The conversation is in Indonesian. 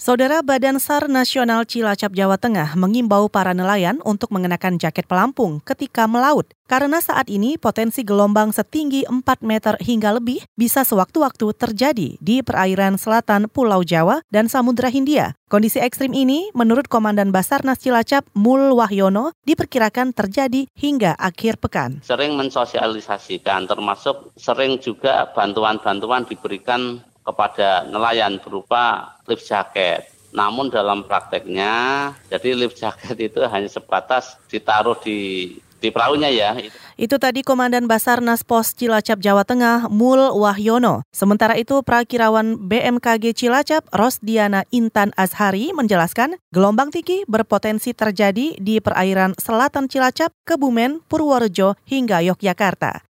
Saudara Badan SAR Nasional Cilacap Jawa Tengah mengimbau para nelayan untuk mengenakan jaket pelampung ketika melaut karena saat ini potensi gelombang setinggi 4 meter hingga lebih bisa sewaktu-waktu terjadi di perairan selatan Pulau Jawa dan Samudra Hindia. Kondisi ekstrim ini menurut Komandan Basarnas Cilacap Mul Wahyono diperkirakan terjadi hingga akhir pekan. Sering mensosialisasikan termasuk sering juga bantuan-bantuan diberikan kepada nelayan berupa lift jacket. Namun dalam prakteknya, jadi lift jacket itu hanya sebatas ditaruh di di perahunya ya. Itu tadi Komandan Basarnas Pos Cilacap Jawa Tengah Mul Wahyono. Sementara itu Prakirawan BMKG Cilacap Rosdiana Intan Azhari menjelaskan gelombang tinggi berpotensi terjadi di perairan selatan Cilacap, Kebumen, Purworejo hingga Yogyakarta.